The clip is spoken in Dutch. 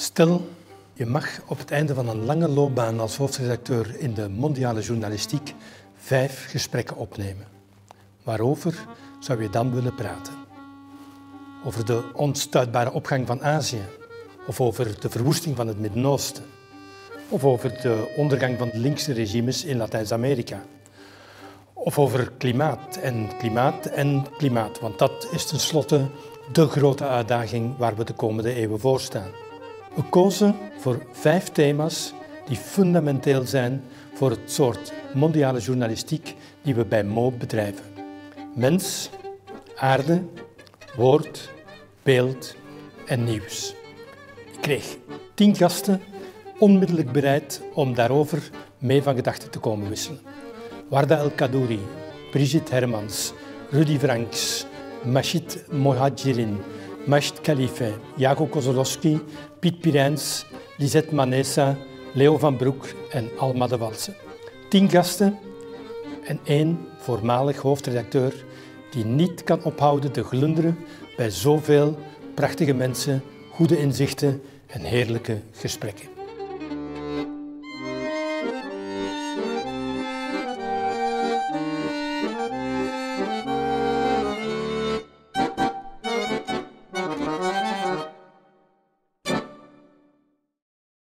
Stel, je mag op het einde van een lange loopbaan als hoofdredacteur in de mondiale journalistiek vijf gesprekken opnemen. Waarover zou je dan willen praten? Over de onstuitbare opgang van Azië, of over de verwoesting van het Midden-Oosten, of over de ondergang van de linkse regimes in Latijns-Amerika, of over klimaat en klimaat en klimaat, want dat is tenslotte de grote uitdaging waar we de komende eeuwen voor staan. We kozen voor vijf thema's die fundamenteel zijn voor het soort mondiale journalistiek die we bij Mo bedrijven. Mens, aarde, woord, beeld en nieuws. Ik kreeg tien gasten onmiddellijk bereid om daarover mee van gedachten te komen wisselen. Warda El Kadouri, Brigitte Hermans, Rudy Franks, Machid Mohajirin, Masht Khalife, Jago Kozolowski, Piet Pirijns, Lisette Manessa, Leo van Broek en Alma de Walse. Tien gasten en één voormalig hoofdredacteur die niet kan ophouden te glunderen bij zoveel prachtige mensen, goede inzichten en heerlijke gesprekken.